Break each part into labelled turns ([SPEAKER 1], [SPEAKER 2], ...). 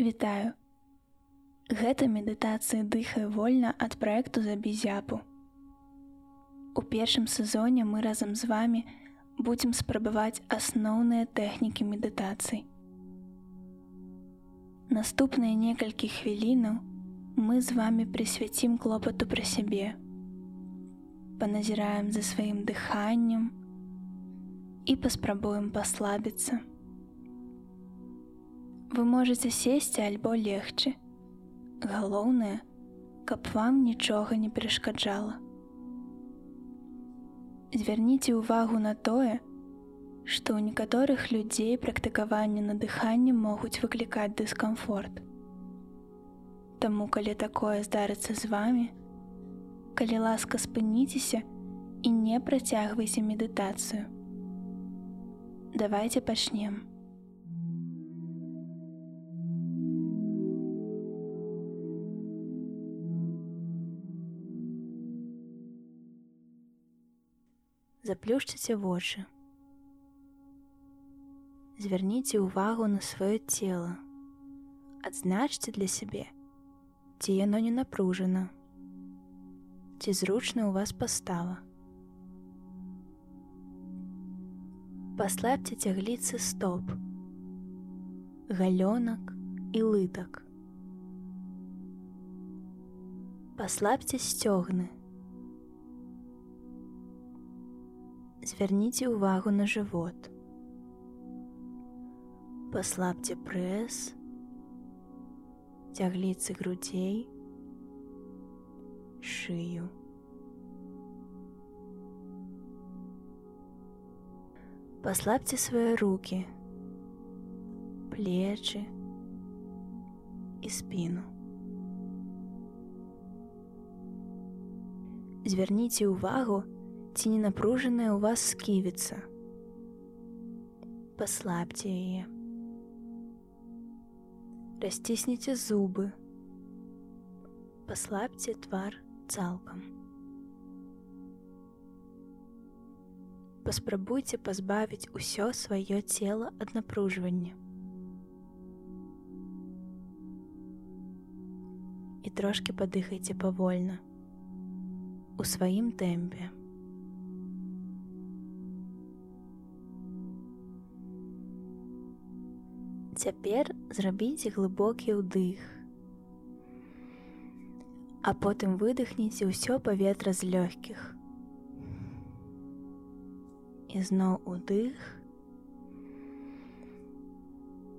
[SPEAKER 1] Вітаю. Гэта медытацыя дыхае вольна ад праекту забізяпу. У першым сезоне мы разам з вами будзем спрабаваць асноўныя тэхнікі медытацый. Наступныя некалькі хвілінаў мы з вами прысвяцім клопату пра сябе. Паназіраем за сваім дыханнем і паспрабуем паслабіцца. Вы можете сесці альбо легчы. Галоўнае, каб вам нічога не перашкаджала. Звярніце ўвагу на тое, што ў некаторых людзей практыкаванне на дыханні могуць выклікаць дыскамфорт. Таму калі такое здарыцца з вами, калі ласка спыніцеся і не працягвайце медытацыю. Давайте пачнем. заплюшчыце вочы. Звярніце ўвагу на сваё цело. Адзначце для сябе, ці яно не напружана, ці зручна ў вас пастава. Паслабце цягліцы стоп, галёнак і лытак. Паслабце сцёгны, звярніце ўвагу на жывот. Паслабце прэс, цягліцы грудзей, шыю. Паслабце свае руки, плечы і спіну. Звярніце ўвагу, ці не напружаная ў вас сківіца. Паслабце яе. Расцісніце зубы. Паслабце твар цалкам. Паспрабуйце пазбавіць усё сваё цела ад напружвання. І трошки падыхайце павольна у сваім тэмпе. Цяпер зрабіце глыбокі ўдых. А потым выдыхніце ўсё паветра з лёгкіх. І зноў удых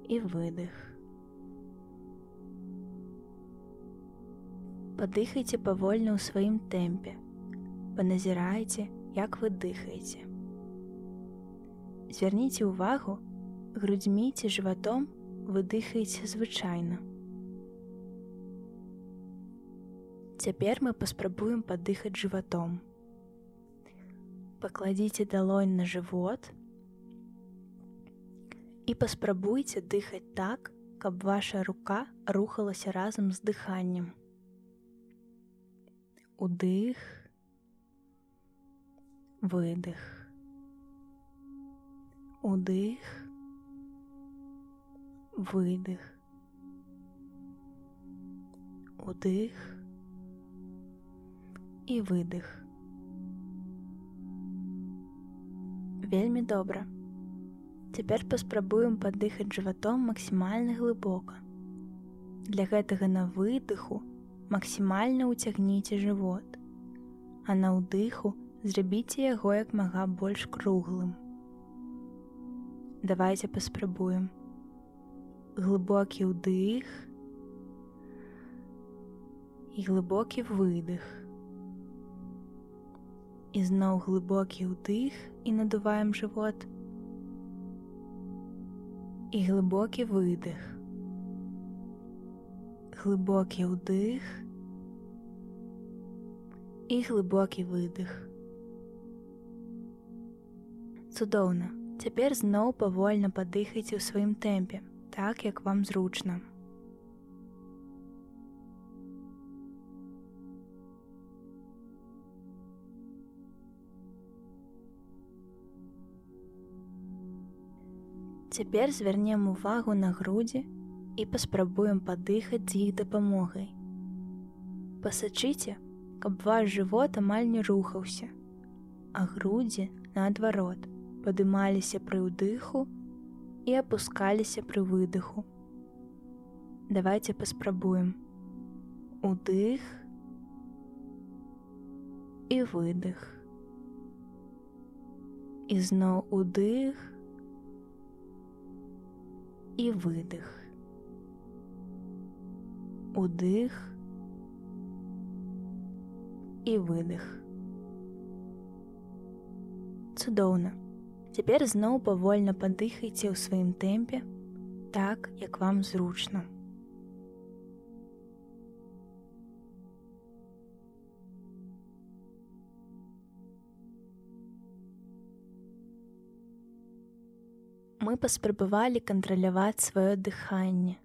[SPEAKER 1] і выдых. Падыхайце павольна ў сваім тэмпе. Паназірайце, як вы дыхаеце. Звярніце ўвагу, грудзьмі ці жыватом выдыхаеце звычайна. Цяпер мы паспрабуем падыхаць жыватом. Пакладзіце далонь на жывот і паспрабуйце дыхаць так, каб ваша рука рухалася разам з дыханнем. Удых, выдых. Удых, выдых, удых і выдых. Вельмі добра. Цяпер паспрабуем падыхаць жыватом максімальна глыбока. Для гэтага на выдыху максімальна ўцягніце жывот, а на ўдыху зрабіце яго як мага больш круглым. Давайте паспрабуем глибокий вдих і глибокий видих. І знов глибокий вдих і надуваємо живот. І глибокий видих. Глибокий вдих і глибокий видих. Цудоўна. Цяпер зноў павольна падыхайце ў сваім тэмпе Так, як вам зручна. Цяпер звярнем увагу на грудзі і паспрабуем падыхаць з іх дапамогай. Пасачыце, каб ваш жывот амаль не рухаўся, а грудзі, наадварот, падымаліся пры ўдыху і апускаліся пры выдыху. Давайте паспрабуем. Удых і выдых. І зноў удых і выдых. Удых і выдых. Цудоўна. Цяпер зноў павольна падыхайце ў сваім тэмпе, так, як вам зручна. Мы паспрабавалі кантраляваць сваё дыханне.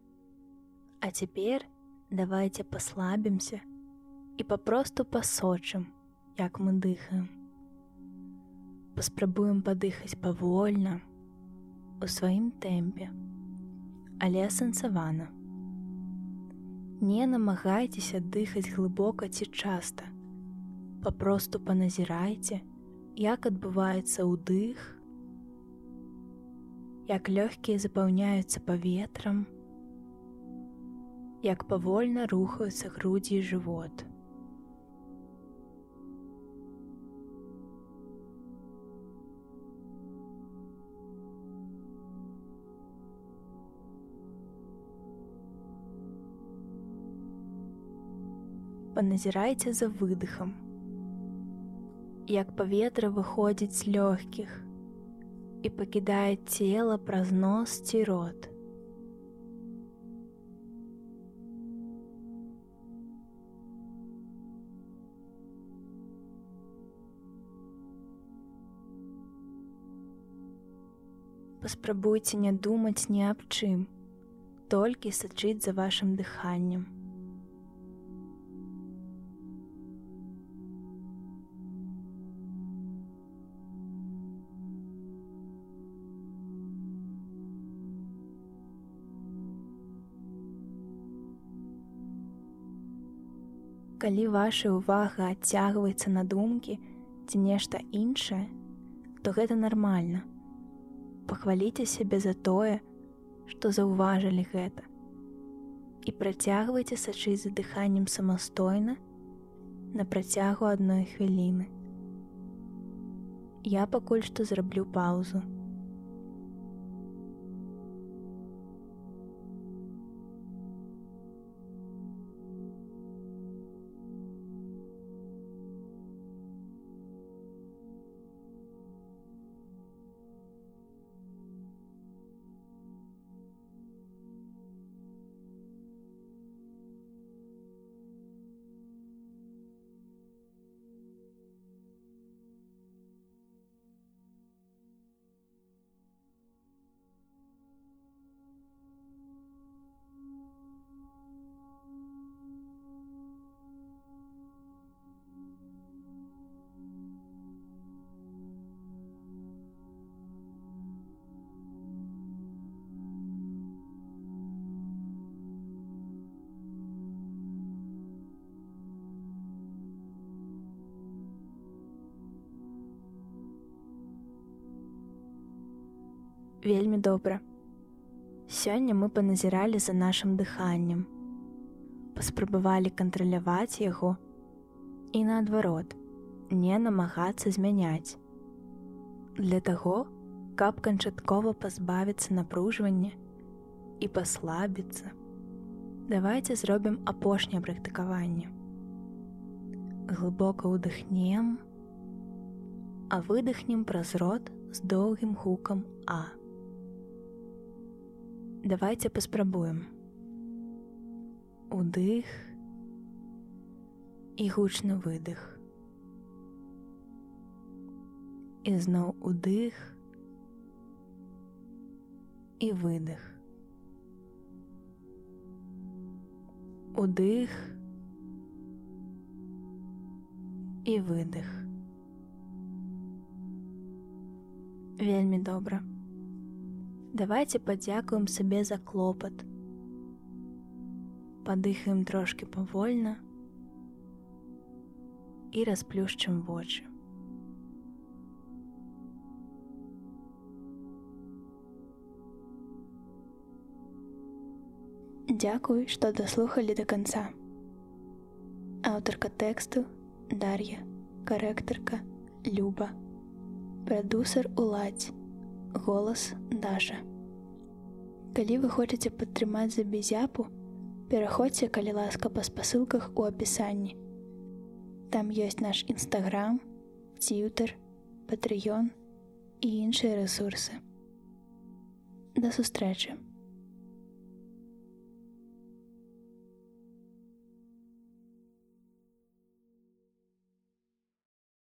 [SPEAKER 1] А цяпер давайте паслабімся і папросту пасочым, як мы дыхаем паспрабуем падыхаць павольна у сваім тэмпе, але асэнсавана. Не намагайцеся дыхаць глыбока ці часта. Папросту паназірайце, як адбываецца ўдых, як лёгкія запаўняюцца паветрам, як павольна рухаюцца грудзі і жывот. Паназірайце за выдыхам. Як паветра выходзіць з лёгкіх і пакідае цела праз нос ці рот. Паспрабуйце не думаць ні аб чым, толькі сачыць за вашым дыханнем. Калі ваша ўвага адцягваецца на думкі ці нешта іншае, то гэта нармальна. Пахваліце сябе за тое, што заўважылі гэта. І працягвайце сачыць за дыханнем самастойна на працягу адной хвіліны. Я пакуль што зраблю паўзу. Вельмі добра. Сёння мы паназіралі за нашым дыханнем, паспрабавалі кантраляваць яго і наадварот, не намагацца змяняць. Для таго, каб канчаткова пазбавіцца напружвання і паслабіцца, давайте зробім апошняе практыкаванне. Глыбока ўдыхнем, а выдыхнем праз рот з доўгім гукам А давайте паспрабуем удых і гучны выдых і зноў удых і выдых удых і выдых вельмі добра давайте падзякуем сабе за клопат падыхаем трошки павольна і расплюшчым вочы. Дзякуй, што даслухалі да канца. Аўтарка тэксту Дар'я, карэктарка, Люба, прадусар уладзь, голас Даша. Калі вы хочаце падтрымаць за безяпу, пераходзьце, калі ласка па спасылках у апісанні. Там ёсць наш нстаграм, ціўтер, патрыён і іншыя рэсурсы. Да сустрэчы!